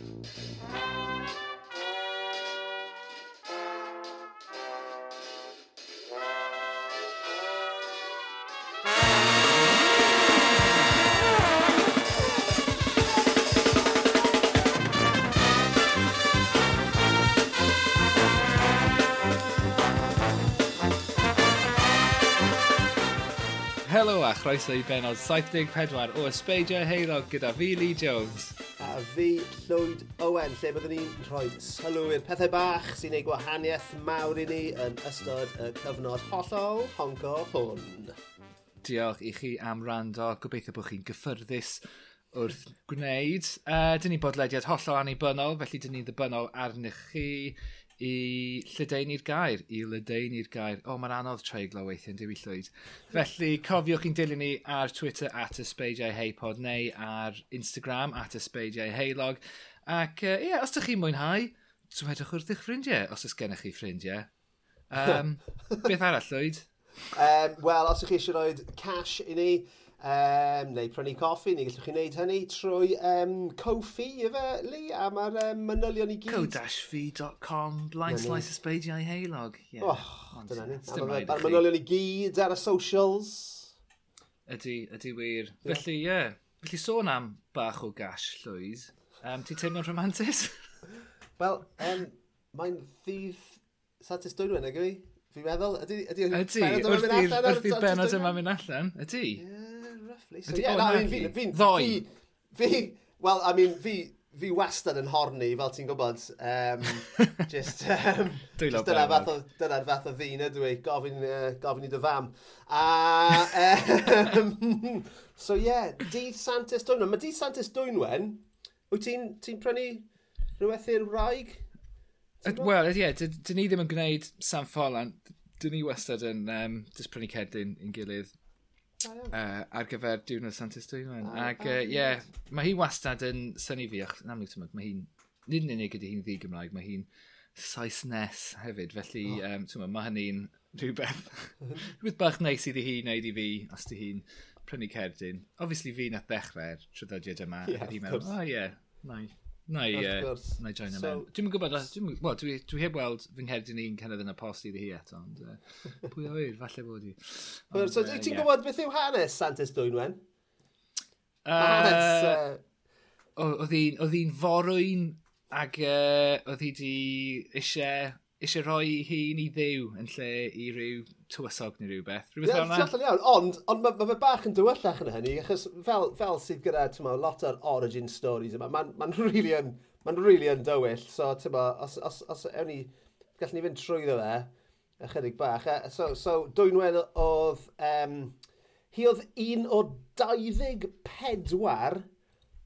Helo a chroeso i benod 74 o Ysbeidio Heilog gyda fi, Lee Jones a fi Llwyd Owen, lle byddwn ni'n rhoi sylw i'r pethau bach sy'n ei gwahaniaeth mawr i ni yn ystod y cyfnod hollol honco hwn. Diolch i chi am rando, gobeithio bod chi'n gyffyrddus wrth gwneud. Uh, dyn ni bodlediad hollol annibynnol, felly dyn ni ddibynnol arnych chi i lledaenu'r gair, i ledaenu'r gair. O, mae'n anodd treiglo weithiau, diwy llwyd. Felly, cofiwch chi'n dilyn ni ar Twitter at ysbeidiau heipod neu ar Instagram at ysbeidiau heilog. Ac e, ie, uh, yeah, os ydych chi'n mwynhau, dwedwch wrth eich ffrindiau, os ys gennych chi ffrindiau. Um, beth arall, Llwyd? Um, Wel, os ydych chi eisiau rhoi cash i ni, um, neu prynu coffi, neu gallwch chi wneud hynny trwy um, Kofi, efe, Lee, a mae'r um, manylion i gyd. Co-fi.com, blaen slice o sbeidiau heilog. Yeah. Oh, dyna ni. Mae'r manylion i gyd ar y socials. Ydy, ydy wir. Yeah. Felly, ie. Yeah. Felly sôn am bach o gash, Llwyd. Um, Ti'n teimlo'n romantis? Wel, um, mae'n ddydd Satis Dwynwen, ag i? Fi'n meddwl, ydy... Ydy, ydy, ydy, ydy, ydy, ydy, ydy, ydy, ydy, ydy, ydy, ydy, ydy, ydy, ydy, ydy, ydy, ydy, Lovely. So, yeah, na, I mean, fi, fi, Ddoi. Fi, fi, well, I mean, fi, fi wastad yn horni, fel ti'n gwybod. Um, just, um, just dyna fath o, dyna'r fath o ddyn ydw i, gofyn, uh, gofyn i dy fam. A, um, so yeah, dydd Santes Dwynwen. Mae dydd Santes Dwynwen, wyt ti'n ti prynu rhywbeth i'r wraig? Wel, ie, yeah, dyn ni ddim yn gwneud San Ffolan. Dyn ni wastad yn um, just prynu cerdyn i'n gilydd uh, ar gyfer diwrnod Santos Oh, Ac ie, uh, yeah, mae hi wastad yn syni fi, achos yn amlwg tymod, mae hi'n, nid yn unig ydy hi'n ddi Gymraeg, mae hi'n Saesnes hefyd, felly oh. um, tymod, mae hynny'n rhywbeth, rhywbeth bach neis iddi hi wneud i fi, os di hi'n prynu cerdyn. Obviously fi nath ddechrau'r trydodiad yma, yeah, a hi mewn, oh, yeah, nice. Na i, uh, na i join so, mewn. Dwi'n gwybod, dwi, well, dwi, dwi heb weld fy ngherdyn ni'n cynnydd yn y post iddi hi eto, ond uh, pwy oedd, falle bod i. Ond, so, uh, ti'n yeah. gwybod beth yw hanes Santos Dwynwen? Uh, Oedd hi'n forwyn ac uh, oedd hi di eisiau eisiau rhoi hi'n i ddew yn lle i ryw tywysog neu rhywbeth. Rhywbeth yeah, fel yna? iawn, ond, ond mae ma, bach yn dywyllach yn hynny, achos fel, fel sydd gyda ma, lot o'r origin stories yma, mae'n ma really yn, ma really yn dywyll, so ma, os, os, os ewn ni, gallwn ni fynd trwy ddo fe, ychydig bach. E, So, so dwynwen oedd, um, hi oedd un o 24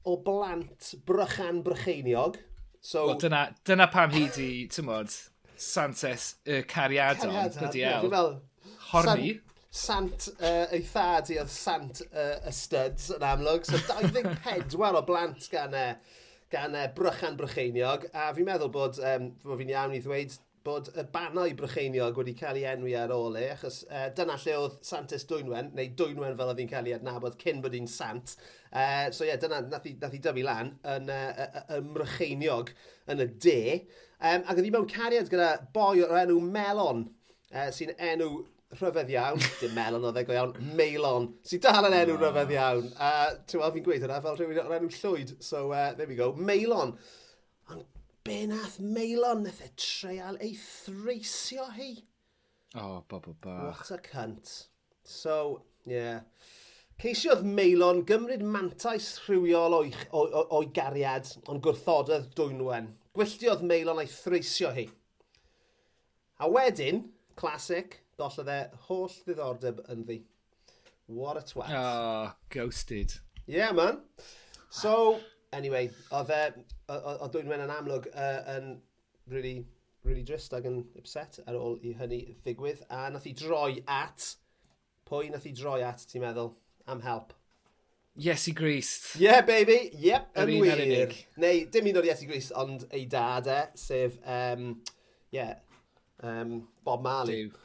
o blant brychan brycheiniog. So... Well, dyna, dyna pam hi di, tymod, Santes y uh, cariadon. Cariadon, fel... Horni. Sant uh, ei thad i oedd Sant uh, y studs yn amlwg. So 24 o blant gan uh, gan uh, Brychan Brycheiniog. A fi'n meddwl bod, um, fi'n iawn i ddweud, bod y bannau brycheiniog wedi cael ei enwi ar ôl e, achos uh, dyna lle oedd Santes Dwynwen, neu Dwynwen fel oedd hi'n cael ei adnabod cyn bod hi'n sant. Uh, so ie, yeah, dyna nath i, nath i dyfu lan yn e, uh, y, ymrycheiniog yn y de. Um, ac oedd hi mewn cariad gyda boi o'r enw Melon, uh, sy'n enw rhyfedd iawn, dim melon oedd e go iawn, meilon, sy'n dal yn enw rhyfedd iawn. A uh, ti'n weld fi'n gweud hynna fel rhywun o'r enw llwyd, so uh, there we go, meilon. Ond be nath meilon nath e treial ei threisio hi. O, oh, bob o bach. What a cunt. So, yeah. Ceisiodd Meilon gymryd mantais rhywiol o'i, o'i gariad, ond gwrthododd dwynwen. Gwylltiodd Meilon a'i threisio hi. A wedyn, classic, gollodd e holl ddiddordeb yn ddi. What a twat. Oh, ghosted. Yeah, man. So, anyway, oedd e oedd Dwynwen yn amlwg uh, yn really, really drist ac yn upset ar ôl i hynny ddigwydd. A nath i droi at, pwy nath i droi at, ti'n meddwl, am help? Yes i Grist. Yeah, baby. Yep, yn wir. Neu, dim un o'r Yes i Grist, ond ei dad e, sef, um, yeah, um, Bob Marley. Dyw.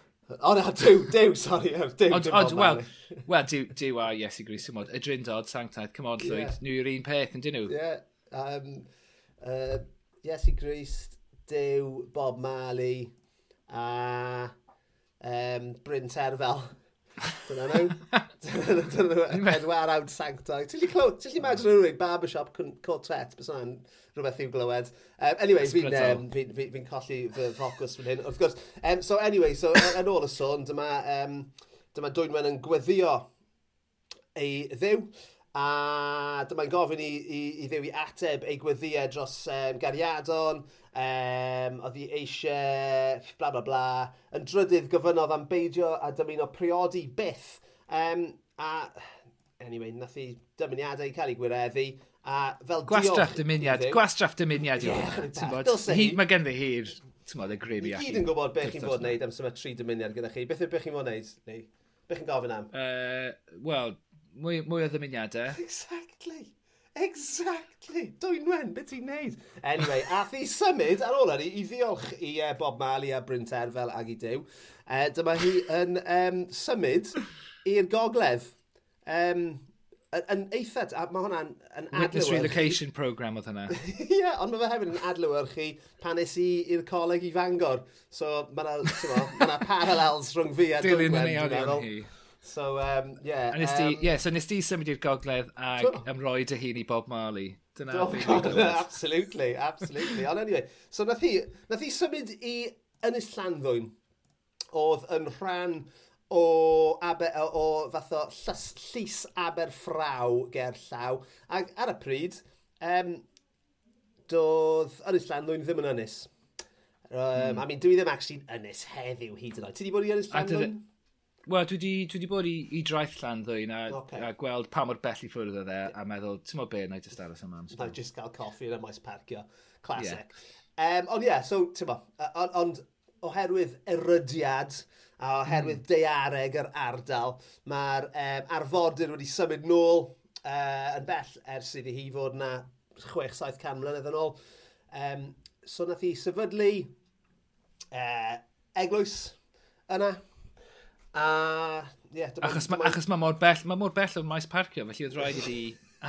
O na, dyw, dyw, sorry. Dyw, ond, ond, wel, well, dyw, dyw a Yes i Grist, ymwod. Y Dryndod, sanctaidd, come on, Llywyd. Yeah. Nhw yw'r un peth, yn dyn nhw? Yeah. Um, Uh, Iesu Grist, Dew, Bob Marley a um, Bryn Terfel. Dyna nhw. Dyna nhw edwarawd sanctog. Ti'n gallu imagine rhywun barbershop quartet, bys hwnna'n rhywbeth i'w glywed. Um, anyway, fi'n um, fi, fi, fi colli fy ffocws fan hyn, wrth gwrs. Um, so anyway, so yn ôl y sôn, dyma, um, dyma Dwynwen yn gweddio ei ddew a dyma'n gofyn i, i, i ddew i ateb ei gweddiau dros um, gariadon, um, oedd hi eisiau bla bla bla. Yn drydydd gofynodd am beidio a dymuno priodi byth. Um, a, anyway, nath i dymuniadau cael ei gwireddu. A fel Gwastraff dymuniad, gwastraff dymuniad. E, yeah, hi, mae ganddi hi'r tymod, y grym i allu. Ni gyd yn gwybod beth chi'n bod wneud am syma tri dymuniad gyda chi. Beth yw beth chi'n bod wneud? Neu, beth chi'n gofyn am? Uh, Wel, Mwy, mwy o ddymuniadau. Exactly. Exactly. Dwynwen, beth ti'n neud? Anyway, ath i symud ar ôl hynny i ddiolch i uh, Bob Marley a Bryn Terfel ag i Dyw. Uh, e, dyma hi yn um, symud i'r gogledd. Um, yn eitha, a mae hwnna'n yn adlywyrchu... Witness Relocation Programme oedd hynna. Ie, yeah, ond mae fe hefyd yn adlywyrchu pan nes i i'r coleg i Fangor. So mae yna ma parallels rhwng fi a Dwynwen, dwi'n meddwl. So, um, yeah. Nes di, um, yeah, so nes di symud i'r gogledd ag oh. ymroi dy hun i Bob Marley. Dyna oh, God, absolutely, absolutely. Ond anyway, so nath i, nath i symud i Ynys Llanddwyn oedd yn rhan o, aber, o, o fath o llys, llys Aberffraw ger llaw. Ac ar y pryd, um, doedd Ynys Llanddwyn ddim yn ynys. Um, mm. I mean, dwi ddim actually ynys heddiw hyd yn oed. Ti wedi bod i Ynys Llanddwyn? Wel, dwi wedi, dwi wedi bod i, i draeth llan ddwyn a, okay. a gweld pa mor bell i ffwrdd o dde yeah. a meddwl, ti'n mo be, na i just aros yma. Na i just gael coffi yn y maes parcio. Classic. Yeah. Um, ond ie, yeah, so, ti'n mo, ond on, oherwydd erydiad a oherwydd mm. deareg yr ardal, mae'r um, arfordir wedi symud nôl uh, yn bell ers iddi hi fod na 6-700 mlynedd yn ôl. Um, so nath hi sefydlu uh, eglwys yna, A. Yeah, achos ma, achos mae mor bell, mae mor bell o'n maes parcio, felly oedd rhaid i fi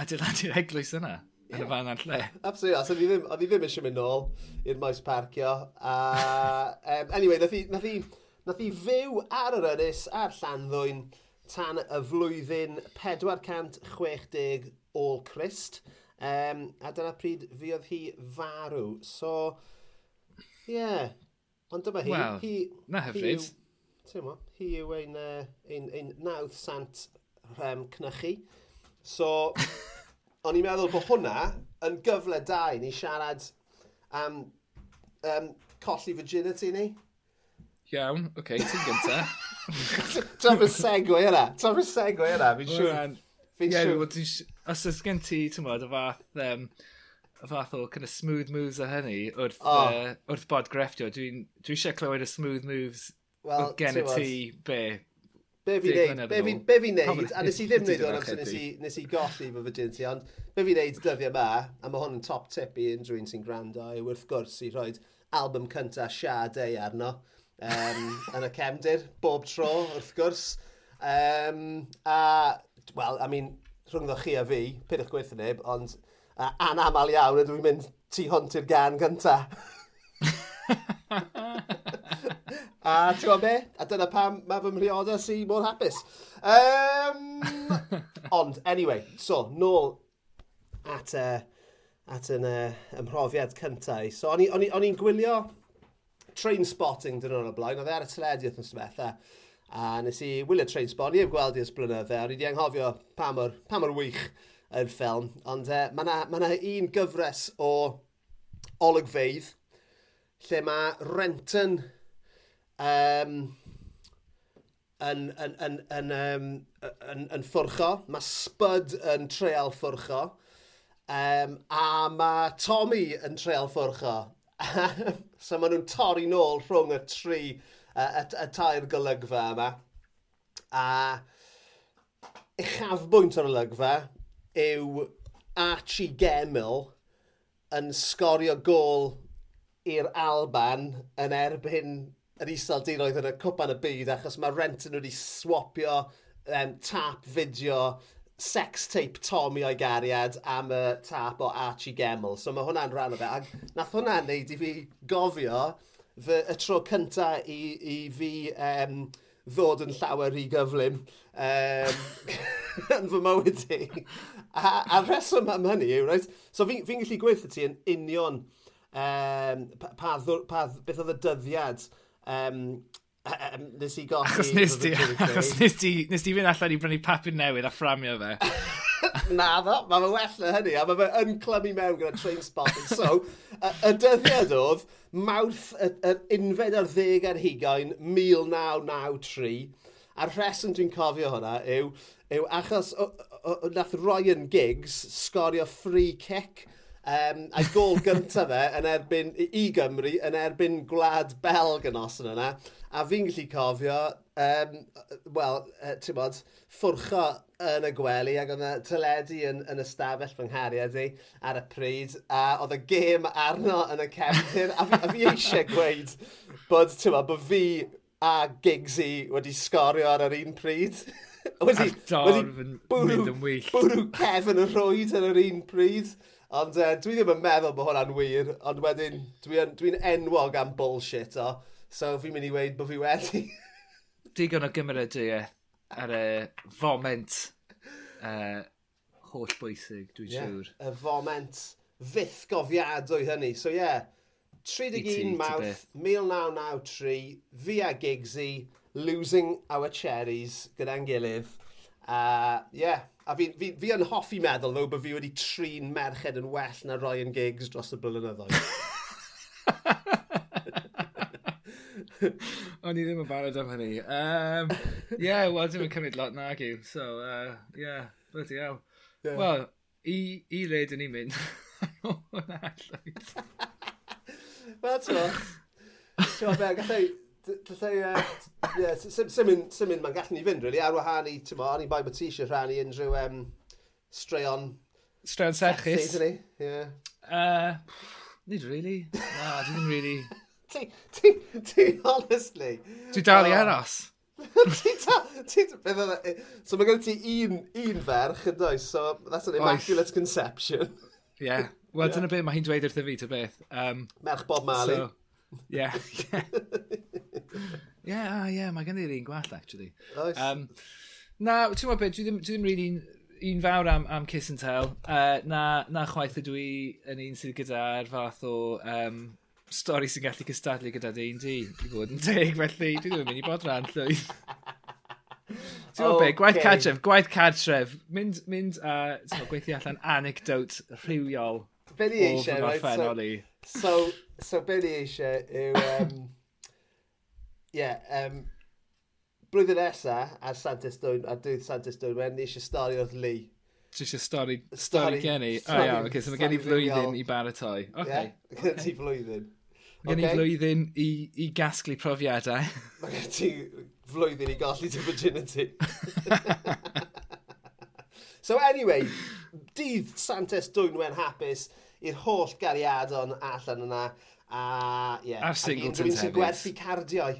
adeiladu'r eglwys yna. Yn Yeah. y fan ar lle. Absolutely, a so fi ddim, fi ddim eisiau mynd nôl i'r maes parcio. A, um, anyway, nath i, nath, i, nath i fyw ar yr ynys a'r llanddwyn tan y flwyddyn 460 ôl Crist. Um, a dyna pryd fi oedd hi farw. So, ie. Yeah. Ond dyma hi. Wel, hi, na hyfryd. Hi, ti'n mo, hi yw ein, uh, ein, ein nawdd sant rhem cnychu. So, o'n i'n meddwl bod hwnna yn gyfle da i ni siarad am um, colli virginity ni. Iawn, oce, okay, ti'n gynta. Traf y segwe yna, traf y segwe yna, fi'n siŵr. Fi'n siŵr. Os oes gen ti, ti'n modd, y fath, um, y fath o kind of smooth moves a hynny wrth, oh. uh, wrth bod grefftio, dwi'n dwi eisiau clywed y smooth moves well, gen y ti be? Be fi'n neud, be fi, be fi neud, a nes i ddim neud o'n amser nes i, nes i golli fy virginity, ond be fi'n neud dyddiau yma, a mae hwn yn top tip i unrhyw un sy'n gwrando, yw wrth gwrs i rhoi album cynta Sade arno um, yn y cefndir, bob tro wrth gwrs. Um, a, wel, I mean, rhwngddo chi a fi, pidwch gweithio neb, ond uh, anamal iawn ydw i'n mynd tu hwnt i'r gan gyntaf. A ti'n gwybod be? A dyna pam mae fy mhrioda si mor hapus. Um, ond, anyway, so, nôl at, uh, at yn uh, ymhrofiad cyntaf. So, o'n i'n gwylio train spotting dyn nhw'n y blaen. Oedd e ar y teledu wrth yn A nes i wylio train spotting. Ni heb gweld i'r sblynydde. O'n i wedi anghofio pa mor, pa mor wych yn ffilm. Ond uh, mae yna ma, un gyfres o olygfeidd lle mae Renton um, yn, yn, yn, yn, um, yn, yn ffwrcho. Mae Spud yn treol ffwrcho. Um, a mae Tommy yn treol ffwrcho. so maen nhw'n torri nôl rhwng y tri, y, y, y tair golygfa yma. A uchafbwynt o'r olygfa yw Archie Gemmill yn sgorio gol i'r Alban yn erbyn yr iseldiroedd yn y cwpan y byd achos mae Renton wedi swapio um, tap fideo sex tape Tommy o'i gariad am y tap o Archie Gemmell. So mae hwnna'n rhan o fe. Ac nath hwnna'n neud i fi gofio fy, y tro cynta i, i fi um, ddod yn llawer rhy gyflym um, yn fy mywyd i. A, a reswm am hynny yw, right? So fi'n fi gallu gweithio ti yn union um, pa, pa, pa, beth oedd y dyddiad Um, um, nes i golli... Achos nes ti, achos nes ti, nes ti fynd allan i brynu papur newydd a fframio fe. Na ddo, mae fe well na hynny, a mae fe yn clymu mewn gyda train spotting. So, y, y dyddiad oedd mawrth yr er, unfed ar ddeg ar hugain 1993, a'r rheswm dwi'n cofio hwnna yw, yw achos o, o, o, nath Ryan Giggs sgorio free kick Um, a'i gol gyntaf fe yn erbyn i Gymru, yn erbyn gwlad Belg yn os yn yna. A fi'n gallu cofio, um, wel, uh, ti'n bod, ffwrcho yn y gwely ac oedd y tyledu yn, yn ystafell fy nghariad i ar y pryd a oedd y gêm arno yn y cefnir a, fi, a fi eisiau gweud bod, ma, bod fi a Giggsy wedi sgorio ar yr un pryd. wedi, wedi bwrw, bwrw Kevin y rwyd ar yr un pryd. Ond uh, dwi ddim yn meddwl bod hwnna'n wir, ond wedyn dwi'n dwi, enwog am bullshit o. So fi'n mynd i weid bod fi wedi. Digon o gymryd i e, ar y foment e, uh, holl bwysig, dwi'n yeah, siŵr. Y foment fydd gofiadwy hynny. So ie, yeah, 31 Mawrth 1993, fi a Giggsy, Losing Our Cherries gyda'n gilydd. Uh, yeah. A fi, fi, fi yn hoffi meddwl, ddo, bod fi wedi trin merched yn well na Ryan Giggs dros y blynyddoedd. O'n i ddim yn barod am hynny. Um, yeah, wel, dim yn cymryd lot nag yw. So, uh, yeah, bloody hell. Yeah. Wel, i, i le dyn ni'n mynd. Wel, ti'n o. Ti'n o, Ben, gallai... Gallai... Ie, sy'n mynd, mae'n gallu ni fynd, really, ar wahân i, ti'n mo, ni bai bod ti eisiau rhannu unrhyw um, straeon... Straeon sechus. Ie. Yeah. Uh, nid really. Na, no, dwi'n really... ti, ti, ti, honestly. Dwi dal i aros. ti ti, e, so mae gen ti un, un ferch yn does, so that's an immaculate conception. Yeah. wel yeah. dyna beth mae hi'n dweud wrth y fi, ta beth. Um, Merch Bob Marley. So, yeah. yeah. Ie, yeah, ah, yeah, mae gen i'r un gwall, actually. Oes. Um, na, ti'n gwybod beth, dwi ddim, dwi ddim really un, un fawr am, am Kiss and Tell. Uh, na, na chwaith ydw i yn un sydd gyda'r er fath o um, stori sy'n gallu cystadlu gyda D&D. I fod yn teg, felly dwi ddim yn mynd i bod rhan llwyth. Ti'n gwybod okay. be, gwaith cadref, gwaith cadref. Mynd, mynd a uh, gweithio allan anecdote rhywiol. Be ni eisiau, right? So, so, so be ni eisiau yw... Um, yeah, um, blwyddyn nesa ar Santis Dwyn, a dwi'n Santis Dwyn, mae'n eisiau stori oedd Lee. Ti eisiau stori, stori gen i? O oh, iawn, okay, so mae gen i flwyddyn i baratoi. Okay. Yeah, gen ti flwyddyn. Mae gen i flwyddyn i, i gasglu profiadau. Mae gen ti flwyddyn i golli dy virginity. so anyway, dydd Santes Dwynwen hapus i'r holl gariadon allan yna. A, yeah, A'r Singletons hefyd. Dwi'n gwerthu cardiau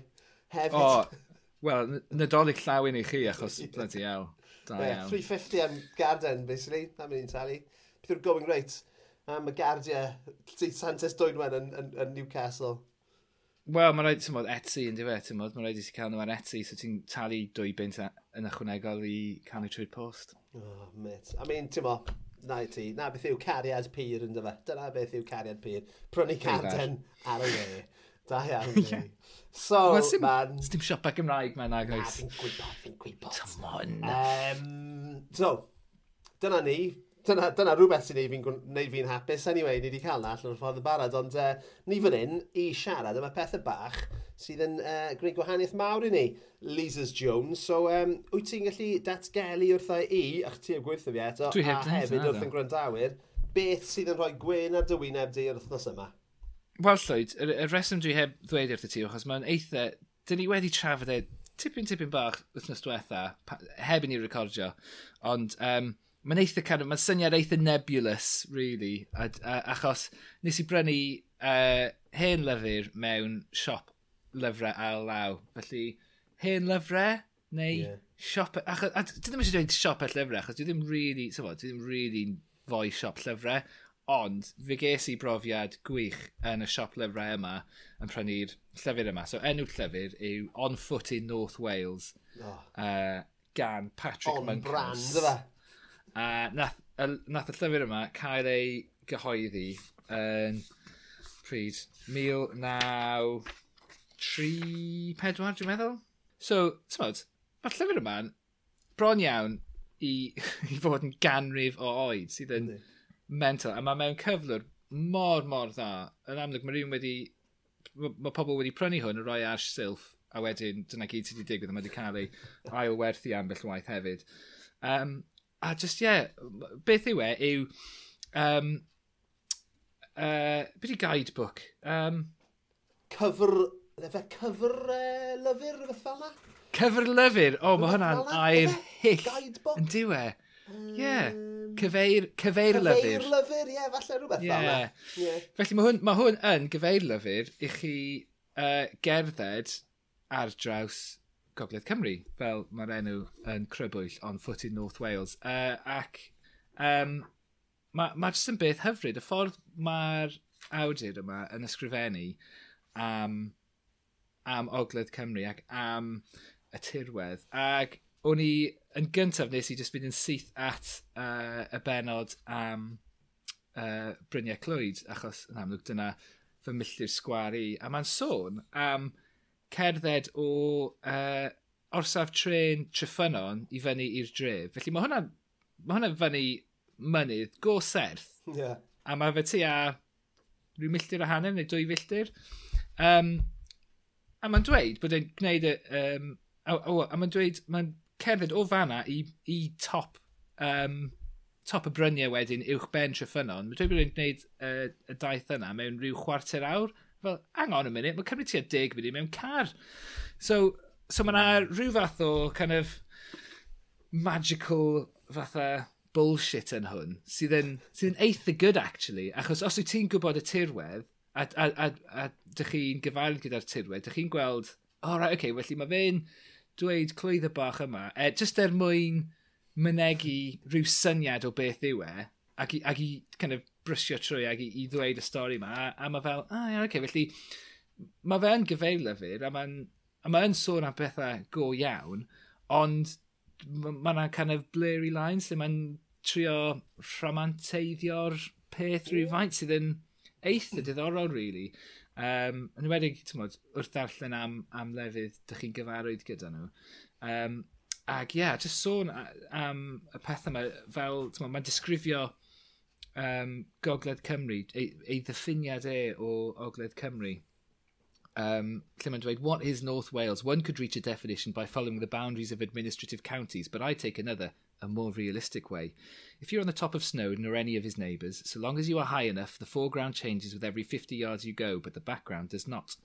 hefyd. O, wel, nadolig llawyn i chi, achos bloody hell. Da yeah, iawn. 350 am garden, basically. Na mynd i'n talu. Beth yw'r going rate am y gardiau Santes Dwynwen yn, yn, yn Newcastle? Wel, mae'n rhaid, ti'n modd, Etsy yn dyfe, ti'n modd, mae'n rhaid i ti cael nhw ar Etsy, so ti'n talu dwy bint yn ychwanegol i cael nhw trwy'r post. Oh, mit. I mean, ti'n modd, na i ti, na beth yw cariad pyr yn dyfa. E? Dyna beth yw cariad pyr. Prynu carden ar y we. Da iawn. yeah. So, well, sim, man... Dim siopa Gymraeg mae'n agos. Na, fi'n gwybod, fi'n gwybod. Come on. Um, so, dyna ni. Dyna, dyna rhywbeth sy'n neud fi'n fi, fi hapus. Anyway, ni wedi cael na allan o'r ffordd y barod, ond uh, ni fan hyn i siarad am y pethau bach sydd yn uh, gwneud gwahaniaeth mawr i ni, Lisa's Jones. So, um, wyt ti'n gallu datgelu wrtho i, ach ti heb gweithio fi eto, a hefyd wrth yn gwrandawyr, beth sydd yn rhoi gwen ar dywyneb di yr wythnos yma? Wel, Llwyd, y, y reswm dwi heb ddweud wrth ti, achos mae'n eitha... Dyn ni wedi trafod e tipyn tipyn bach wythnos diwetha, heb i ni recordio, ond um, mae'n eitha kind of, mae'n syniad eitha nebulous, really, a, a, achos nes i brynu uh, hen lyfr mewn siop lyfrau a law. Felly, hen lyfrau, neu yeah. siop... Achos, a, dwi ddim eisiau dweud siop a llyfrau, achos dwi ddim really, so what, dwi ddim really fwy siop llyfrau, Ond fe ges i brofiad gwych yn y siop lyfrau yma yn prynu'r llyfr yma. So enw llyfr yw On Foot in North Wales oh. uh, gan Patrick On Munkhouse. On brand A uh, nath, y, nath y llyfr yma cael ei gyhoeddi yn pryd 1934 dwi'n meddwl. So, ti'n mae'r llyfr yma'n bron iawn i, i fod yn ganrif o oed sydd yn... Ydy mental. A mae mewn cyflwr mor, mor dda. Yn amlwg, mae rhywun wedi... Mae pobl wedi prynu hwn yn rhoi ar sylf. a wedyn dyna gyd sydd wedi digwydd a mae wedi cael ei ailwerthu ambell waith hefyd. Um, a just, ie, yeah, beth yw e yw... Um, uh, beth yw guidebook? Um, cyfr... Efe cyfr uh, lyfr, rhywbeth fel na? Cyfr lyfr? O, oh, mae hwnna'n air hyll. Guidebook? Yn diwe. Ie. Mm. Yeah. Cyfeir, cyfeir, cyfeir lyfr. Cyfeir lyfr, ie, yeah, falle rhywbeth yeah. fel yna. Yeah. Felly mae hwn, ma hwn yn gyfeir lyfr i chi uh, gerdded ar draws Gogledd Cymru, fel mae'r enw yn crybwyll on foot in North Wales. Uh, ac um, mae ma jyst yn beth hyfryd, y ffordd mae'r awdur yma yn ysgrifennu am, am Ogledd Cymru ac am y tirwedd. Ac o'n i yn gyntaf nes i just mynd yn syth at uh, y benod am uh, Bryniau Clwyd, achos yn amlwg dyna fy milltir sgwar i. A mae'n sôn am cerdded o uh, orsaf tren Tryffynon i fyny i'r dref. Felly mae hwnna, ma hwnna fyny mynydd go serth. Yeah. A mae fe tu a rhyw milltir a hanner neu dwy filltir. Um, a mae'n dweud bod e'n gwneud y... Um, a, a, a mae'n dweud, mae'n cerdded o fanna i, i top, um, top y bryniau wedyn uwch ben Tryffynon, mae dwi'n bod gwneud uh, y daith yna mewn rhyw chwarter awr. Fel, hang on a minute, mae'n cymryd tua deg munud mewn car. So, so mae yna hmm. rhyw fath o kind of magical fatha bullshit yn hwn, sydd yn, sydd yn eitha good actually, achos os wyt ti'n gwybod y tirwedd, a, a, a, a dych chi'n gyfarwydd gyda'r tirwedd, dych chi'n gweld, o oh, right, okay, felly mae fe'n dweud clwydd y bach yma, e, just er mwyn mynegu rhyw syniad o beth yw e, ac i, ac i kind of brysio trwy ac i, i ddweud y stori yma, a, a mae fel, ah, yeah, okay, felly mae fe yn gyfeir lyfr, a mae'n a mae yn sôn am bethau go iawn, ond mae yna kind of blurry lines lle mae'n trio rhamanteiddio'r peth rhywfaint sydd yn eitha diddorol, really. Um, yn ymwedig, tymod, wrth darllen am, am lefydd, dych chi'n gyfarwydd gyda nhw. Um, ac ie, yeah, just sôn am y pethau yma, fel, tymod, mae'n disgrifio um, Gogledd Cymru, ei, ei ddiffiniad e o Ogledd Cymru. Um, Lle mae'n dweud, what is North Wales? One could reach a definition by following the boundaries of administrative counties, but I take another, a more realistic way. If you're on the top of Snowdon or any of his neighbours, so long as you are high enough, the foreground changes with every 50 yards you go, but the background does not.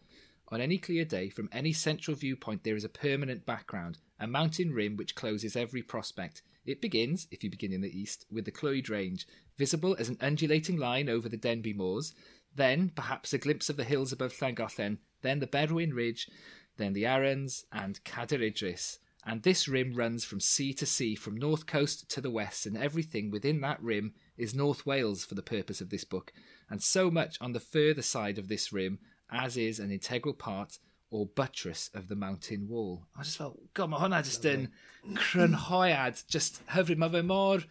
On any clear day, from any central viewpoint, there is a permanent background, a mountain rim which closes every prospect. It begins, if you begin in the east, with the Clwyd Range, visible as an undulating line over the Denby Moors, then perhaps a glimpse of the hills above Llangollen, then the Berwyn Ridge, then the Arrans and Cader Idris. And this rim runs from sea to sea, from north coast to the west, and everything within that rim is North Wales for the purpose of this book, and so much on the further side of this rim as is an integral part or buttress of the mountain wall. I just felt, god, mae hwnna just yn crynhoiad, just hyfryd. Mae fe mor...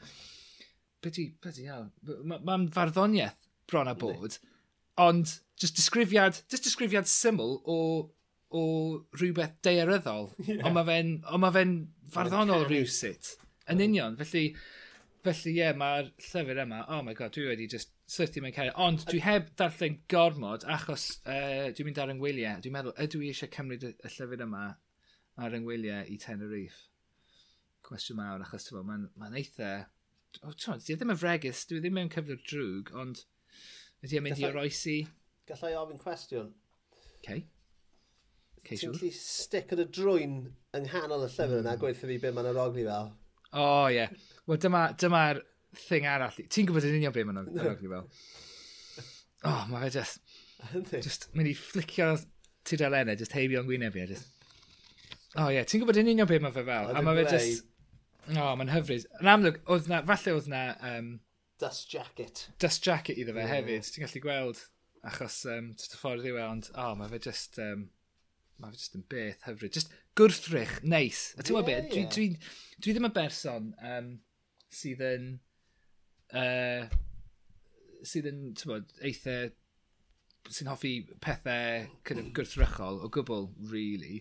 Byddi, byddi iawn. Mae'n ma farddoniaeth bron a bod, ond just disgrifiad, just disgrifiad syml o, o rhywbeth daearyddol, yeah. ond mae fe'n ma fe farddonol rhywsut. Yn union, felly, felly ie, yeah, mae'r llyfr yma, oh my god, dwi wedi just syrthi mewn cael. Ond dwi heb darllen gormod, achos uh, dwi'n mynd ar yngwyliau, dwi'n meddwl, ydw i eisiau cymryd y, y llyfr yma ar yngwyliau i Tenerife? Cwestiwn mawr, achos mae'n ma, ma eitha... O, oh, dwi ddim yn fregus, dwi ddim mewn cyflwr drwg, ond ydy e'n mynd i oroesi? Gallai ofyn cwestiwn. Okay. Ceisiw. Ti'n gallu stick yn y drwy'n yng nghanol y llyfr yna, mm. gweithio fi beth mae'n arogli fel. O, oh, ie. Yeah. Wel, dyma'r dyma, thing arall. Ti'n gwybod yn union beth mae'n arogli fel? O, oh, mae fe just... just mynd i flicio tudalenau, just heibio yn gwyneb i. E, just... O, oh, ie. Yeah. Ti'n gwybod yn union beth mae fe fel? A mae fe just... O, oh, mae'n hyfryd. Yn amlwg, oedd na, falle oedd na... Um, dust jacket. Dust jacket iddo fe yeah. hefyd. Ti'n gallu gweld achos um, y ffordd i weld, ond oh, mae fe just... Um, mae fe just yn beth hyfryd. Just gwrthrych, neis. A ti'n yeah, beth, dwi, dwi, dwi, ddim yn berson um, sydd yn... Uh, sydd yn, ti'n bod, eitha... sy'n hoffi pethau kind of gwrthrychol o gwbl, really.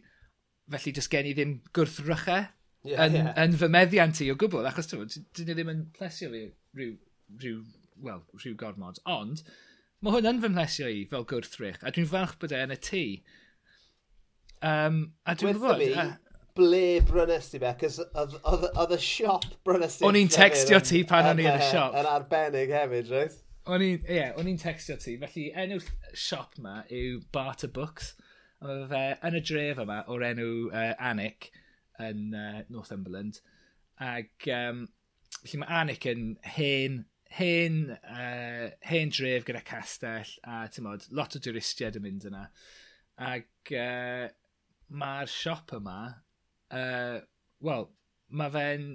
Felly, just gen i ddim gwrthrychau yeah, yn, yeah. yn fy meddiant i o gwbl, achos ti'n bod, dyn ni ddim yn plesio fi rhyw, rhyw, well, rhyw gormod. Ond, mae hwn yn fy mhlesio i fel gwrthrych, a dwi'n falch bod e yn y tŷ. Um, a dwi'n gwybod... Mi, uh, ble brynes ti fe, cos oedd y siop brynes ti. O'n i'n textio ti pan o'n i yn y siop. Yn arbennig hefyd, right? O'n i'n, ie, yeah, o'n i'n textio ti. Felly, enw siop ma yw Barter Books. Oedd fe yn y dref yma o'r enw uh, Anic yn uh, Northumberland. Ac, um, felly mae Anic yn hen, hen, uh, hen dref gyda castell a, ti'n modd, lot o dwristiaid yn mynd yna. Ac, uh, mae'r siop yma, uh, wel, mae fe'n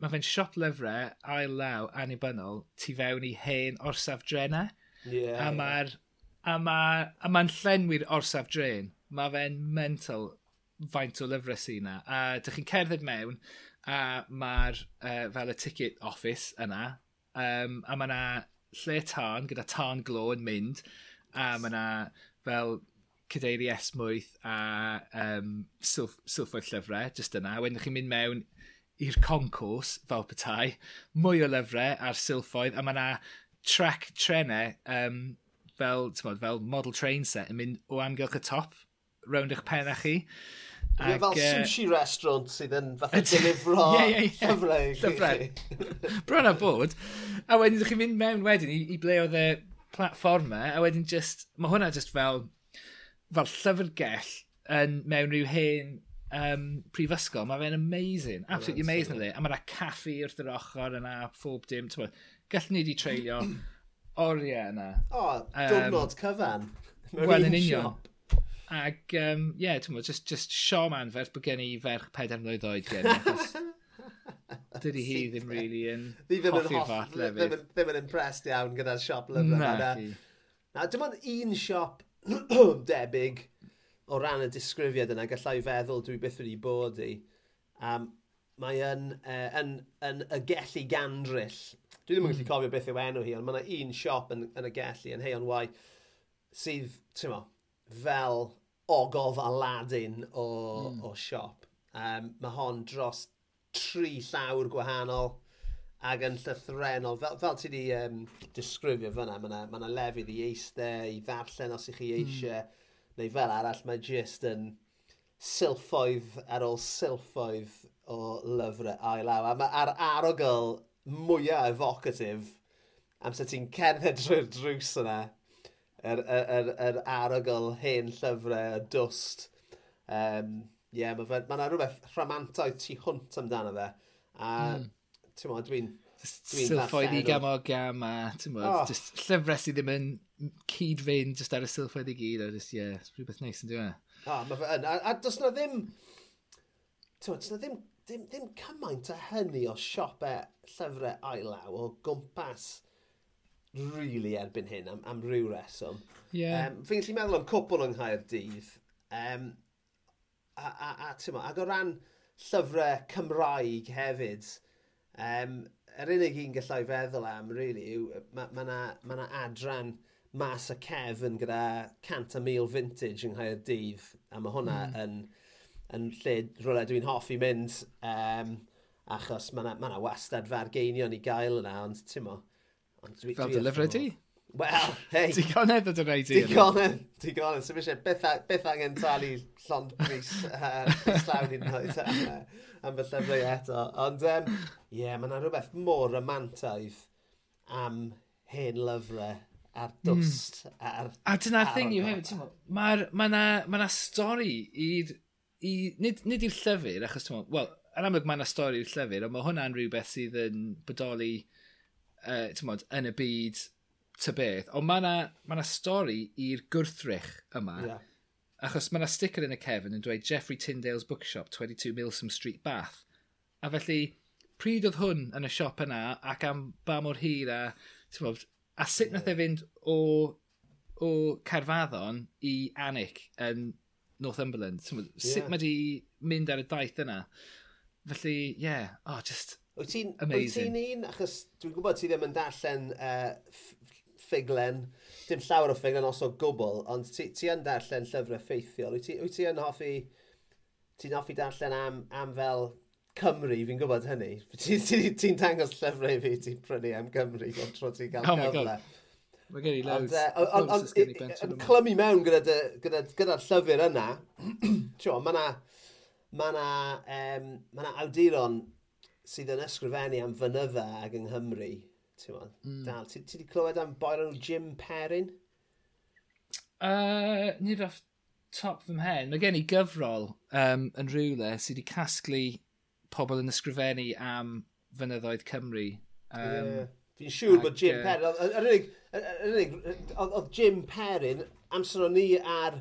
ma fe siop lyfrau ail law annibynnol tu fewn i hen orsaf drenau. Yeah. A mae'r a ma, a ma'n llenwi'r orsaf dren. Mae fe'n mental faint o lyfrau sy'n yna. A dych chi'n cerdded mewn a mae'r uh, fel y ticket office yna. Um, a mae yna lle tân gyda tân glo yn mynd. A mae yna fel cadeiri esmwyth a um, sylff, sylffoedd llyfrau, just yna. Wedyn chi'n mynd mewn i'r concwrs, fel petai, mwy o lyfrau a'r sylffoedd, a mae yna track trenau um, fel, mod, fel model train set yn mynd o amgylch y top, rownd eich pen a chi. Ac, fel sushi restaurant sydd yn fatha delifro yeah, yeah, yeah. llyfrau. i chi. Bron a bod. A wedyn ydych chi'n mynd mewn wedyn i, i ble oedd y platformau, a wedyn just, mae hwnna just fel fel llyfrgell yn, mewn rhyw hen um, prifysgol, mae fe'n amazing, absolutely oh, amazing ydy. A mae yna caffi wrth yr ochr yna, phob dim, ti'n gallwn ni wedi treulio oriau yna. O, oh, diwrnod um, cyfan. Wel, yn union. Shop. Ac, um, yeah, ti'n mwyn, just, just sioman fers bod gen i ferch 4 mlynedd oed gen i. Dydy hi ddim really yn hoffi'r fath lefydd. Ddim yn impressed iawn gyda'r siop lyfrau. Na, na. Na, dim ond un siop debyg o ran y disgrifiad yna, gallai feddwl dwi byth wedi bod i. Um, mae yn, uh, yn, yn, y gellu gandryll. Dwi ddim yn gallu cofio beth yw enw hi, ond mae yna un siop yn, yn y gellu, yn Heion Wai, sydd, ti'n mo, fel ogof Aladdin o, mm. o siop. Um, mae hon dros tri llawr gwahanol ac yn llythrenol. Fel, fel ti wedi um, disgrifio fyna, mae yna ma lefydd i eistedd, i ddarllen os ych chi hmm. eisiau, mm. neu fel arall, mae jyst yn silffoedd ar ôl silffoedd o lyfrau ail law. A mae ar arogl mwyaf evocative amser ti'n cerdded drwy'r drws yna, yr, yr, yr, yr arogl hen llyfrau, y dwst. Um, Ie, yeah, mae yna rhywbeth rhamantoedd tu hwnt amdano fe. A mm ti'n modd, dwi'n... Dwi silffoedd i gam o gam a, ti'n modd, oh. just llyfrau sydd ddim yn cyd-fynd just ar y silffoedd i gyd, a just, ie, yeah, rhywbeth neis yn dwi'n A, e? mae fe yn. A, a does na ddim... Ti'n modd, does na ddim, ddim, ddim cymaint a hynny o siopau e, llyfrau ailaw o gwmpas really erbyn hyn am, am ryw reswm. Yeah. Um, fi'n gallu meddwl am cwpl yng Nghaerdydd. Um, a, a, a, ti'n mo, ac o ran llyfrau Cymraeg hefyd, Um, yr unig un gallai feddwl am, really, yw mae ma na, ma na adran mas y cefn gyda cant a mil vintage yng Nghaer Dydd, a mae hwnna mm. yn, yn lle rhywle dwi'n hoffi mynd, um, achos mae yna ma na wastad fargeinion i gael yna, ond ti'n mo... Ond dwi, Fel dy lyfrau di? Wel, hei. Digonedd o dy rei di. Digonedd, digonedd. So beth, beth angen talu llond bris uh, slawn i'n oed am y llyfrau eto. Ond, ie, um, yeah, mae yna rhywbeth mor romantaidd am hen lyfrau a'r hmm. dwst. Mm. Ar, a dyna'r thing yw hefyd, ti'n Mae ma yna ma stori i'r... I, nid, nid i'r llyfr, achos ti'n wel, yn amlwg mae yna stori i'r llyfr, ond mae hwnna'n rhywbeth sydd yn bodoli uh, ti'n mod, yn y byd ty beth. Ond mae yna ma stori i'r gwrthrych yma. Yeah Achos mae yna sticker yn y cefn yn dweud Jeffrey Tyndale's Bookshop, 22 Milsom Street, Bath. A felly, pryd oedd hwn yn y siop yna ac am ba mor hir a, bod, a sut nath e fynd o, o Carfaddon i Anic yn Northumberland? Bod, sut yeah. mae di mynd ar y daith yna? Felly, ie, yeah, oh, just wyt amazing. Wyt ti'n un, achos dwi'n gwybod ti ddim yn darllen uh, ffiglen dim llawer o ffig yn os o gwbl, ond ti, ti yn darllen llyfrau ffeithiol. Wyt ti, wyt ti yn hoffi, ti'n hoffi darllen am, am fel Cymru, fi'n gwybod hynny. Ti'n ti, ti, ti dangos llyfrau fi ti'n prynu am Cymru, ond tro ti'n cael oh cyfle. Mae gen i e, loads. Ond yn clymu mewn gyda'r gyda, gyda llyfr yna, mae yna ma na, um, ma na awduron sydd yn ysgrifennu am fynydda ag yng Nghymru Mm. Dal, ti wedi clywed am boer o'r Jim Perrin? Uh, nid off top fy mhen. Mae gen i gyfrol um, yn rhywle sydd wedi casglu pobl yn ysgrifennu am fynyddoedd Cymru. Um, yeah. Fi'n siŵr bod Jim uh, Perrin... Oedd Jim Perrin amser o'n ni ar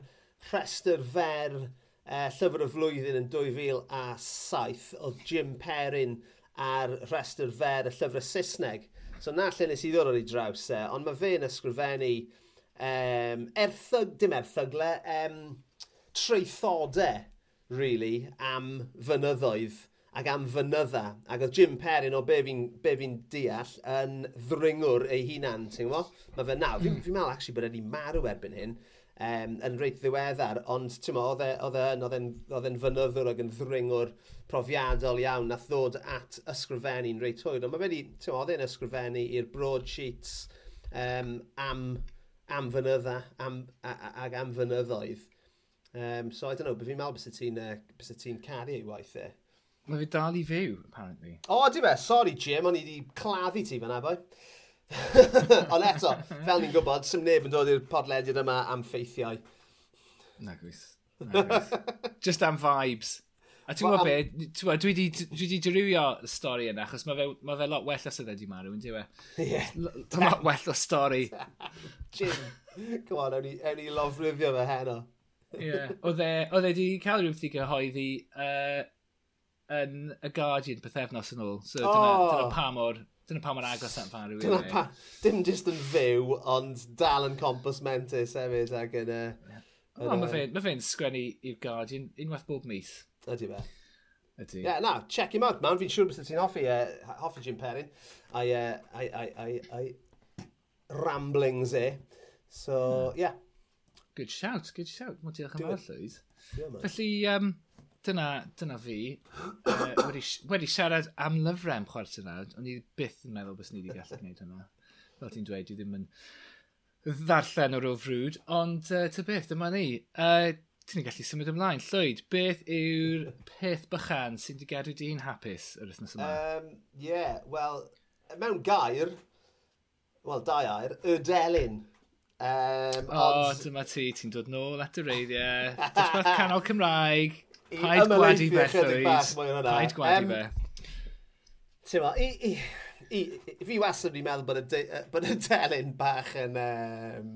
rhestr fer uh, llyfr y flwyddyn yn 2007, oedd Jim Perrin ar rhestr fer y llyfr y Saesneg. So na lle nes i ddod o'r i draws e, ond mae fe'n ysgrifennu um, erthyg, dim erthygle, um, treithodau, really, am fynyddoedd ac am fynydda. Ac oedd Jim Perrin o be fi'n fi deall yn ddringwr ei hunan, ti'n gwybod? Mae fe nawr, fi'n fi meddwl actually bod wedi marw erbyn hyn, um, yn reit ddiweddar, ond ti'n mo, oedd e'n fynyddwr ac yn ddringwr profiadol iawn nath ddod at ysgrifennu'n reit hwyr. Ond mae wedi, ti'n mo, oedd e'n ysgrifennu i'r broadsheets um, am, am fynydda am, ag am fynyddoedd. Um, so I don't know, beth fi'n meddwl bys ti'n uh, ti caru ei waith e. Mae fi dal i fyw, apparently. O, oh, di fe, sorry Jim, o'n i wedi claddu ti fan boi. Ond eto, fel ni'n gwybod, sy'n neb yn dod i'r podlediad yma am ffeithiau. Nagwys. Nagwys. Just am vibes. A ti'n gwybod be, dwi wedi dirywio y stori yna, achos mae fe, ma fe lot well os ydy wedi marw, yn diwe? Ie. E lot well o stori. Jim, come on, ewn i lofrifio fe heno. Ie, oedd e wedi cael rhywbeth i gyhoeddi uh, yn y Guardian pethefnos yn ôl, so dyna, oh. dyna pa mor Dyna pa mae'n agos at farw. rhywun. Dyna eh. pa, dim jyst yn fyw, ond dal yn compos mentis hefyd ac yn... Uh, oh, mae fe'n ma fe sgwennu i'r Guardian unwaith bob mis. Ydy fe. Ydy. Yeah, na, check him out, man. Fi'n siŵr beth ti'n hoffi, uh, hoffi Jim Perrin. A'i, uh, eh, a'i, a'i, a'i, ramblings e. So, hmm. yeah. yeah. Good shout, good shout. Mae'n diolch yn fawr, Llywyd. Felly, um, dyna, dyna fi, uh, wedi, wedi siarad am lyfrau am chwarae nawr, ond i byth yn meddwl bys ni wedi gallu gwneud hynna. Fel ti'n dweud, dwi ddim yn ddarllen o'r o frwd, ond uh, ty beth, dyma ni. Uh, ti'n gallu symud ymlaen. Llwyd, beth yw'r peth bychan sy'n di gadw di'n hapus yr wythnos yma? Ie, um, yeah, wel, mewn gair, wel, dau air, y delyn. Um, o, oh, ond... dyma ti, ti'n dod nôl at y reiddiau. Dosbarth canol Cymraeg, Paid gwadu fe, Llywys. Paid gwadu fe. Ti'n ma, i, i, i, fi wastad ni'n meddwl bod y, de, bod y delyn bach yn... Um,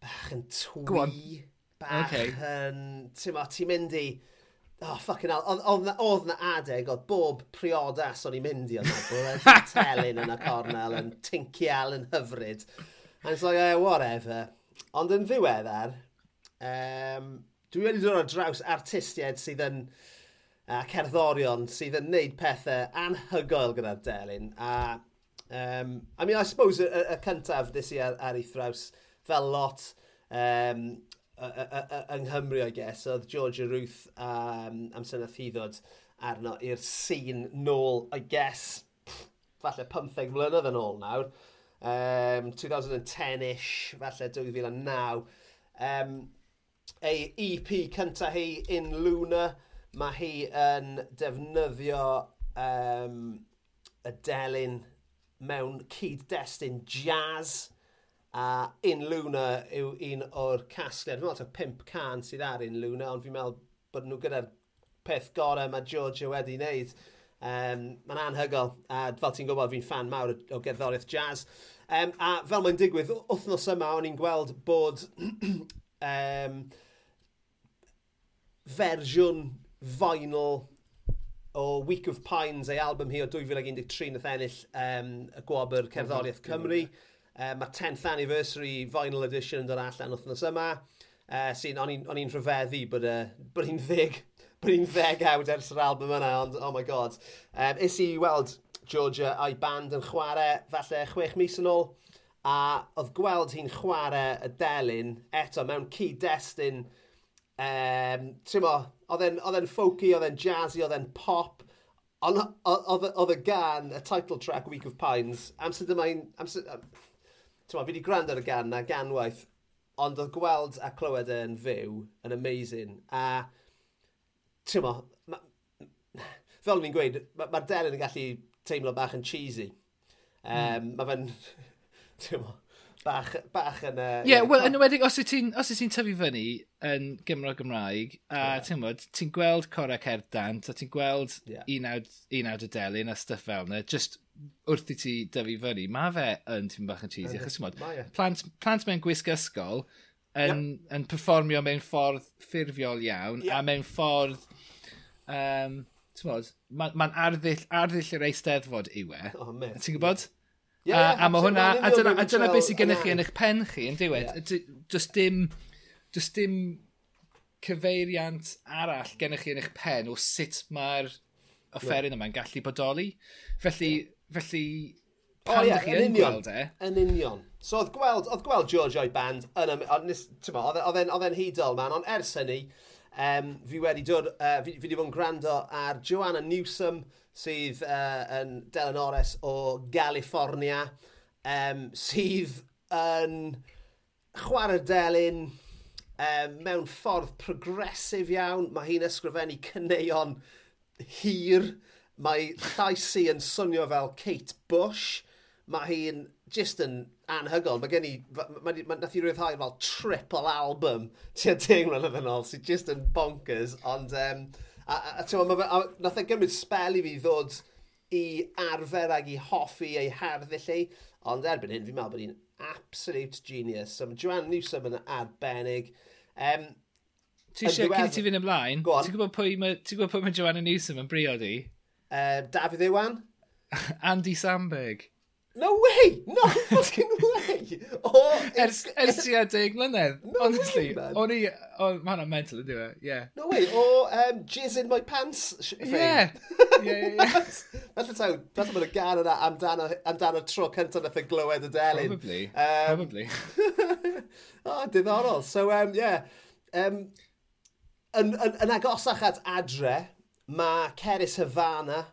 bach yn twi. Bach okay. yn... Ti'n ma, ti'n mynd i... Oh, fucking hell. Oedd na adeg, oedd bob priodas o'n i'n mynd i yna. Oedd y telyn yn y cornel yn tincial yn hyfryd. And it's like, yeah, whatever. Ond yn ddiweddar, um, dwi wedi dod ar draws artistiaid sydd yn uh, cerddorion sydd yn neud pethau anhygoel gyda'r Delyn. A, um, I mean, I suppose y, y, y cyntaf nes i ar, ar ei thraws fel lot um, yng Nghymru, I guess, oedd Georgia Ruth um, am amser hydod arno i'r sîn nôl, I guess, pff, falle 15 mlynedd yn ôl nawr. Um, 2010-ish, falle 2009. Um, ei EP cynta hi in Luna. Mae hi yn defnyddio um, y delyn mewn cyd-destun jazz. A In Luna yw un o'r casgliad. Fi'n meddwl pimp can sydd ar In Luna, ond fi'n meddwl bod nhw gyda'r peth gorau mae Georgia e wedi wneud. Um, mae'n anhygol, a fel ti'n gwybod fi'n fan mawr o gerddoriaeth jazz. Um, a fel mae'n digwydd, wythnos yma o'n i'n gweld bod um, fersiwn vinyl o Week of Pines ei album hi o 2013 nath ennill um, y gwobr Cerddoriaeth Cymru. Uh, mae 10th Anniversary Vinyl Edition yn dod allan wythnos yma. Uh, sy'n, o'n i'n rhyfeddu bod, uh, bod hi'n ddeg, bod hi'n ddeg awd ers yr album yna, ond oh my god. Um, is i weld Georgia a'i band yn chwarae falle chwech mis yn ôl, a oedd gweld hi'n chwarae y delyn eto mewn cyd-destun Um, Trimo, oedd e'n folky, oedd e'n jazzy, oedd e'n pop. Ond oedd y gan, y title track Week of Pines, amser dyma un... Amser, um, tyma, fi wedi gwrando ar y gan na ganwaith, ond oedd gweld a clywed e'n fyw yn amazing. A, tyma, ma, fel ni'n gweud, mae'r ma, delyn yn gallu teimlo bach yn cheesy. Um, mm. Mae fe'n, tyma, Bach, bach yn... Ie, uh, yeah, wel, yn wedig, os wyt ti'n ti tyfu fyny yn Gymro Gymraeg, a yeah. ti'n bod, ti'n gweld Cora Cerdant, a ti'n gweld yeah. un awd y delyn a stuff fel yna, just wrth i ti dyfu fyny, mae fe yn ti'n bach yn cheesy, achos ti'n bod, plant, plant mewn gwisg ysgol yn, yep. yn performio mewn ffordd ffurfiol iawn, yep. a mewn ffordd... Um, mae'n ma arddull, arddull yr eisteddfod yw e. Oh, Ti'n gwybod? Yeah. Yeah, a, a mae hwnna, a dyna, a dyna beth sy'n gennych chi yn eich pen chi, yn diwedd. Yeah. Just dim, just dim cyfeiriant arall gennych chi yn eich pen o sut mae'r offeryn yeah. yma'n gallu bodoli. Felly, yeah. felly pan oh, yeah, chi yn, gweld e... Yn union. So oedd gweld, oedd gweld George o'i band, e- oedd e'n hydol man, ond ers hynny, Um, fi wedi dod, uh, fi, fi wedi bod yn gwrando ar Joanna Newsom, sydd uh, yn Delen Ores o California, um, sydd yn chwarae delyn um, mewn ffordd progresif iawn. Mae hi'n ysgrifennu cyneuon hir. Mae llais i yn swnio fel Kate Bush. Mae hi'n just yn anhygol. Mae gen i, mae, ma, nath i ryddhau fel triple album tua deg mlynedd yn ôl, sy'n just yn bonkers, ond um, a, a, a, a, a, nath e gymryd spel i fi ddod i arfer ag i hoffi ei harddillu, ond erbyn hyn fi'n meddwl bod hi'n absolute genius. So, Joanne Newsom yn arbennig. Um, Ti eisiau, cyn i ti fynd ymlaen, ti'n gwybod pwy mae, gwybod Joanna Newsom yn briod i? Uh, Dafydd Iwan? Andy Samberg. No way! No fucking way! O, ers, ers tua deg mlynedd. No honestly, way, man. O'n i... O, mae hwnna'n mental ydy e, yeah. No way, o um, jizz in my pants Yeah. Yeah. yeah, yeah, yeah. Felly taw, felly mae'n gan yna amdano, amdano tro cyntaf nath y glywed y delyn. Probably, um, probably. o, oh, diddorol. So, um, yeah. Um, yn, yn, yn agosach at adre, mae Ceris Havana,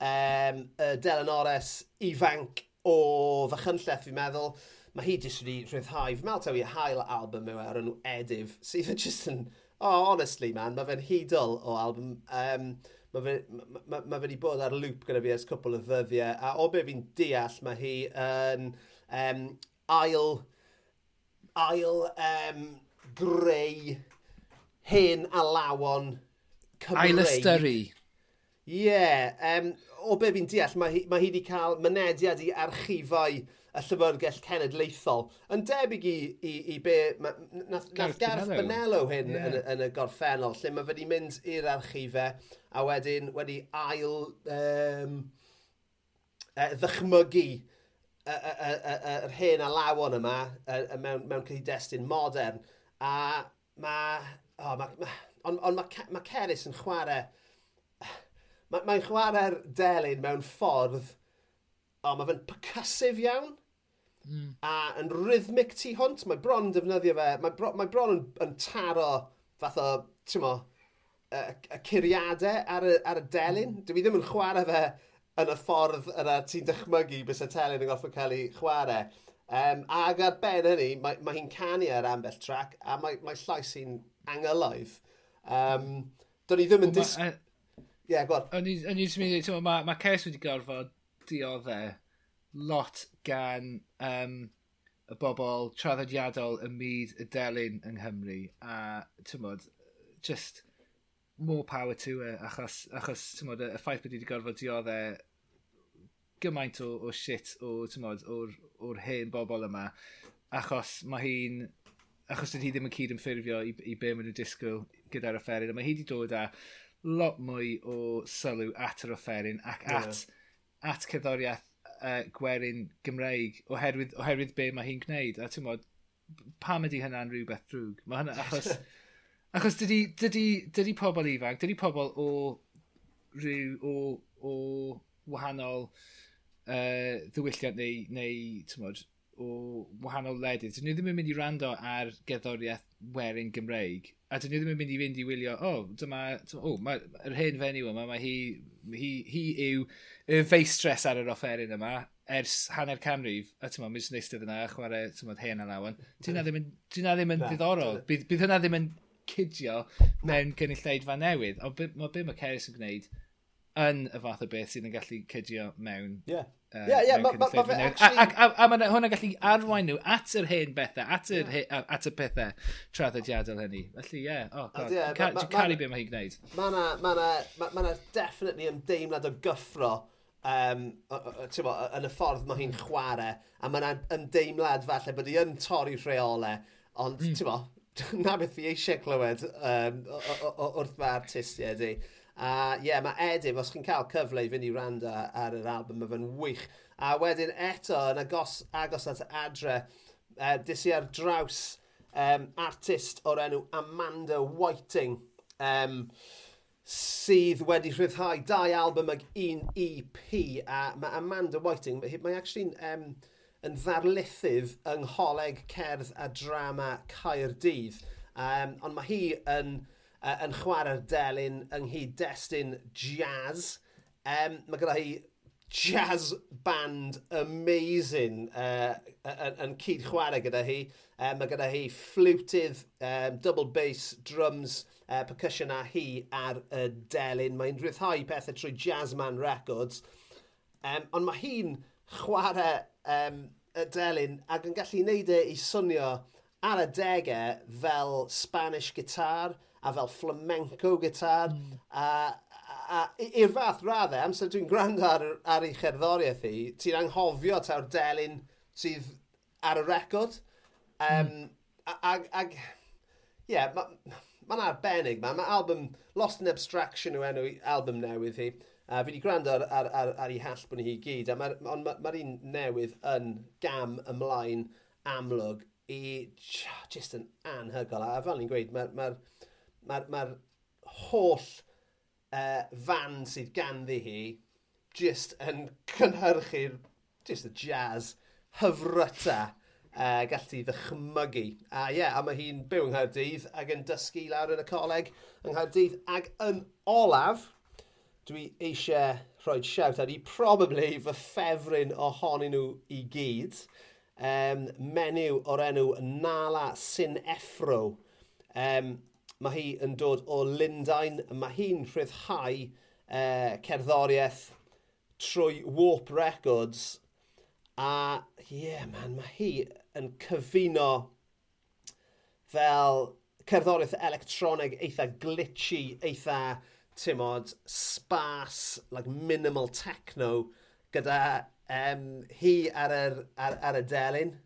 um, y Delanores ifanc o Fachynlleth, fi'n meddwl, mae hi jyst wedi rhyddhau. Fi'n meddwl taw i hael album yw e, ar enw Edif, sydd yn jyst yn... Oh, honestly, man, mae fe'n hudol o album. Um, mae fe, ma, ma, ma wedi bod ar lŵp gyda fi ers cwpl o ddyddiau, a o be fi'n deall, mae hi yn um, ail, ail um, greu hen alawon Cymreig. Ail ystyru. Ie, yeah, um, o be fi'n deall, mae hi, mae hi wedi cael mynediad i archifau y Llyfyrgell Cenedlaethol. Yn debyg i, i, i be... Ma, nath, nath Gareth Bonello hyn yeah. yn, yn, y gorffennol, lle mae wedi mynd i'r archifau a wedyn wedi ail um, uh, ddychmygu yr hen a lawon yma uh, mewn, mewn cyd-destun modern. A mae... Oh, ma, ma, ond on, mae ma Ceris yn chwarae Mae'n ma chwarae'r delyn mewn ffordd, o, mae fe'n percussive iawn, mm. a yn rhythmic tu hwnt. Mae bron defnyddio fe, mae bro, mae bron yn, yn taro fath o, ti'n mo, y, y curiadau ar y, ar y delyn. Mm. Dwi ddim yn chwarae fe yn y ffordd yna ti'n dychmygu bys y telyn yn gorfod cael ei chwarae. Um, ac ar ben hynny, mae, mae hi'n canu ar ambell track, a mae, mae llais hi'n angylaidd. Um, Do'n i ddim yn... Dis... Well, yeah, go on. O'n i'n mynd, ti'n mae ma Cers wedi gorfod dioddau lot gan um, y bobl traddodiadol y myd y delyn yng Nghymru. A, ti'n modd, just more power to her, achos, achos ti'n modd, y ffaith bod wedi gorfod dioddau gymaint o, o shit o, ti'n o'r, or hen bobl yma, achos mae hi'n achos dydy hi ddim yn cyd yn ffurfio i, i be maen nhw'n disgwyl gyda'r offeryn, a mae hi wedi dod â lot mwy o sylw at yr offeryn ac at, yeah. at cerddoriaeth uh, gwerin Gymreig oherwydd, oherwydd be mae hi'n gwneud. A ti'n modd, pam ydy hynna'n rhywbeth drwg? Mae hynna achos... achos dydy, dydy, dydy pobl ifanc, dydy pobl o rhyw o, o wahanol uh, ddiwylliant neu, neu tymod, o wahanol ledydd. Dyn nhw ddim yn mynd i rando ar gerddoriaeth werin Gymreig a dyn nhw ddim yn mynd i fynd i wylio, o, oh, dyma, o, oh, yr hen fenyw yma, mae hi, hi, hi yw y feistres ar yr offeryn yma ers hanner canrif, a ti'n mis neistedd sy'n eistedd yna, chwarae, ti'n meddwl, hen anawan, ti'n na. ddim yn, na ddim yn ddiddorol, bydd, bydd hynna ddim yn cydio mewn cynulleid fan newydd, ond mae be mae Ceres yn gwneud yn y fath o beth sydd yn gallu cydio mewn yeah. Uh, yeah, yeah, mae ma, ma fe actually... A, a, a, a mae hwnna'n gallu arwain nhw at yr hen bethau, at yr, yeah. at y pethau traddodiadol hynny. Felly, ie, yeah. oh, god, yeah, ca, ma, caru beth mae hi'n gwneud. Mae yna, ma ma ma ma definitely ymdeimlad o gyffro um, bo, yn y ffordd mae hi'n chwarae, a mae yna ymdeimlad falle bod hi yn torri rheolau, ond, mm. ti'n bo, na beth fi eisiau clywed um, wrth mae artistiaid i. A ie, yeah, mae Edim, os chi'n cael cyfle i fynd i randa ar yr album, mae fe'n wych. A wedyn eto, yn agos, agos at adre, e, uh, dis i ar draws um, artist o'r enw Amanda Whiting, um, sydd wedi rhyddhau dau album ag un EP. A mae Amanda Whiting, mae actually um, yn ddarlithydd yng Ngholeg Cerdd a Drama Caerdydd. Um, ond mae hi yn uh, yn chwarae'r delyn ynghyd destun jazz. Um, mae gyda hi jazz band amazing uh, yn, yn cyd chwarae gyda hi. Um, mae gyda hi flutydd, um, double bass, drums, uh, percussion a hi ar y delyn. Mae'n rhyddhau pethau trwy Jazzman Records. Um, ond mae hi'n chwarae um, y delyn ac yn gallu neud e i swnio ar y degau fel Spanish guitar – a fel flamenco gitar, mm. a, a, a i'r fath raddau, amser dwi'n gwrando ar, ar ei cherddoriaeth i, ti'n anghofio taw'r delyn sydd ar y record. Um, mm. Ag, ag, ie, yeah, mae'n ma arbennig ma. Mae album Lost in Abstraction yw enw album newydd hi. A fi wedi gwrando ar, ar, ar, ar ei hallbwn hi gyd, a mae'r ma, ma, un newydd yn gam ymlaen amlwg i just yn anhygol. A fel ni'n gweud, mae'r ma, ma mae'r ma holl uh, fan sydd ganddi hi just yn cynhyrchu'r just y jazz hyfryta uh, gallu ddychmygu. A ie, yeah, a mae hi'n byw yng Nghaerdydd ac yn dysgu lawr yn y coleg yng Nghaerdydd ac yn olaf, dwi eisiau rhoi siawt ar i probably fy ffefryn ohonyn nhw i gyd. Um, menyw o'r enw Nala Sin Effro. Um, Mae hi yn dod o Lundain, mae hi'n rhyddhau eh, cerddoriaeth trwy Warp Records. A, ie, yeah, man, mae hi yn cyfuno fel cerddoriaeth electronig eitha glitchy, eitha, timod, spas, like minimal techno, gyda um, hi ar, yr, ar, ar y delyn.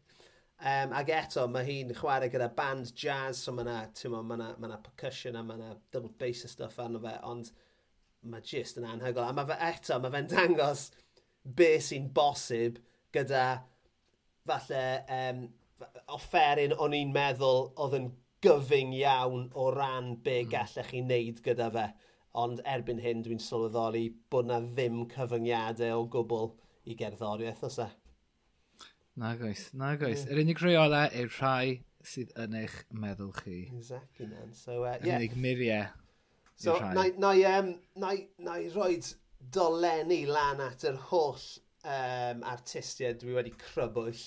Um, ac eto, mae hi'n chwarae gyda band jazz, so mae yna ma ma percussion a mae yna double bass a stuff arno fe, ond mae just yn anhygol. A mae fe eto, mae fe'n dangos be sy'n bosib gyda falle um, offeryn o'n i'n meddwl oedd yn gyfing iawn o ran be mm. gallech chi wneud gyda fe. Ond erbyn hyn, dwi'n sylweddoli bod na ddim cyfyngiadau o gwbl i gerddoriaeth os e. Nag oes, nag oes. Yr unig rheola yw'r rhai sydd yn eich meddwl chi. Exactly, man. So, uh, yeah. Yr unig miriau. So, na, na, um, na, na i roed dolenni lan at yr holl um, artistiaid dwi wedi crybwyll.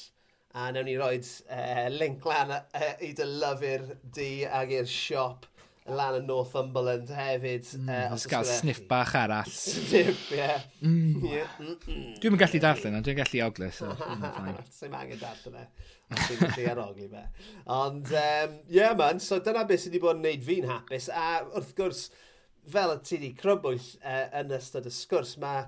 A newn ni roed uh, link lan uh, i dy lyfr di ag i'r siop lan yn Northumberland hefyd. Mm, uh, os gael sniff bach arall. Sniff, ie. Yeah. Mm. Yeah. Mm -mm. Dwi'n gallu darllen, ond dwi'n gallu oglu. So, mm, Sa'n angen darllen e. Dwi'n gallu arogli fe. Ond, ehm, um, yeah, man, so dyna beth sydd wedi bod yn gwneud fi'n hapus. A wrth gwrs, fel y ti wedi crybwyll uh, yn ystod y sgwrs, mae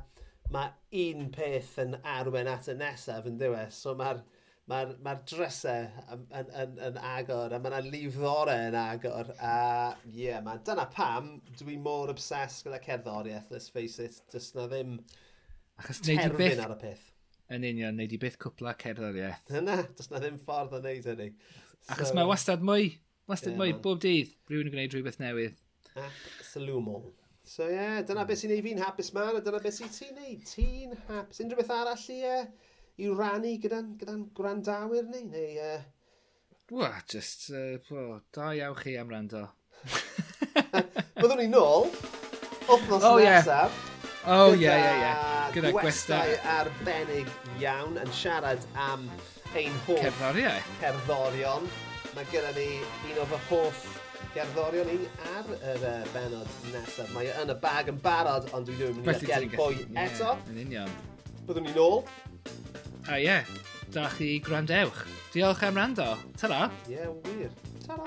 ma un peth yn arwen at y nesaf yn ddiwedd. So mae'r mae'r ma drysau yn, yn, yn, yn agor, a mae yna lifore yn agor, a ie, yeah, man, dyna pam dwi mor obsessed gyda cerddoriaeth, let's face it, dys na ddim Achos terfyn byth, ar y peth. Yn union, neud i byth cwpla cerddoriaeth. Yna, dys na ddim ffordd o wneud hynny. Achos so, mae wastad mwy, wastad yeah, mwy, man. bob dydd, rhywun yn gwneud rhywbeth newydd. Absolwmol. So ie, yeah, dyna beth sy'n ei fi'n hapus man, a dyna beth sy'n ti'n neud. Ti'n hapus. Unrhyw beth arall i, ie? Uh, i rannu gyda'n gyda gwrandawyr ni? Neu, uh... Wa, just, uh, oh, da iawn chi am rando. Byddwn ni nôl, wythnos oh, nesaf. Oh, yeah. Oh, ie, ie, ie. Gyda gwestai arbennig iawn yn siarad am ein hoff... Cerddoriau. Cerddorion. Mae gyda ni un o fy hoff gerddorion ni ar yr uh, benod nesaf. Mae yn y bag yn barod, ond dwi ddim yn mynd i geri bwy eto. Yn union. Byddwn ni nôl A ie, yeah, da chi gwrandewch. Diolch am rando. Ta-ra. Ie, yeah, wir. Ta-ra.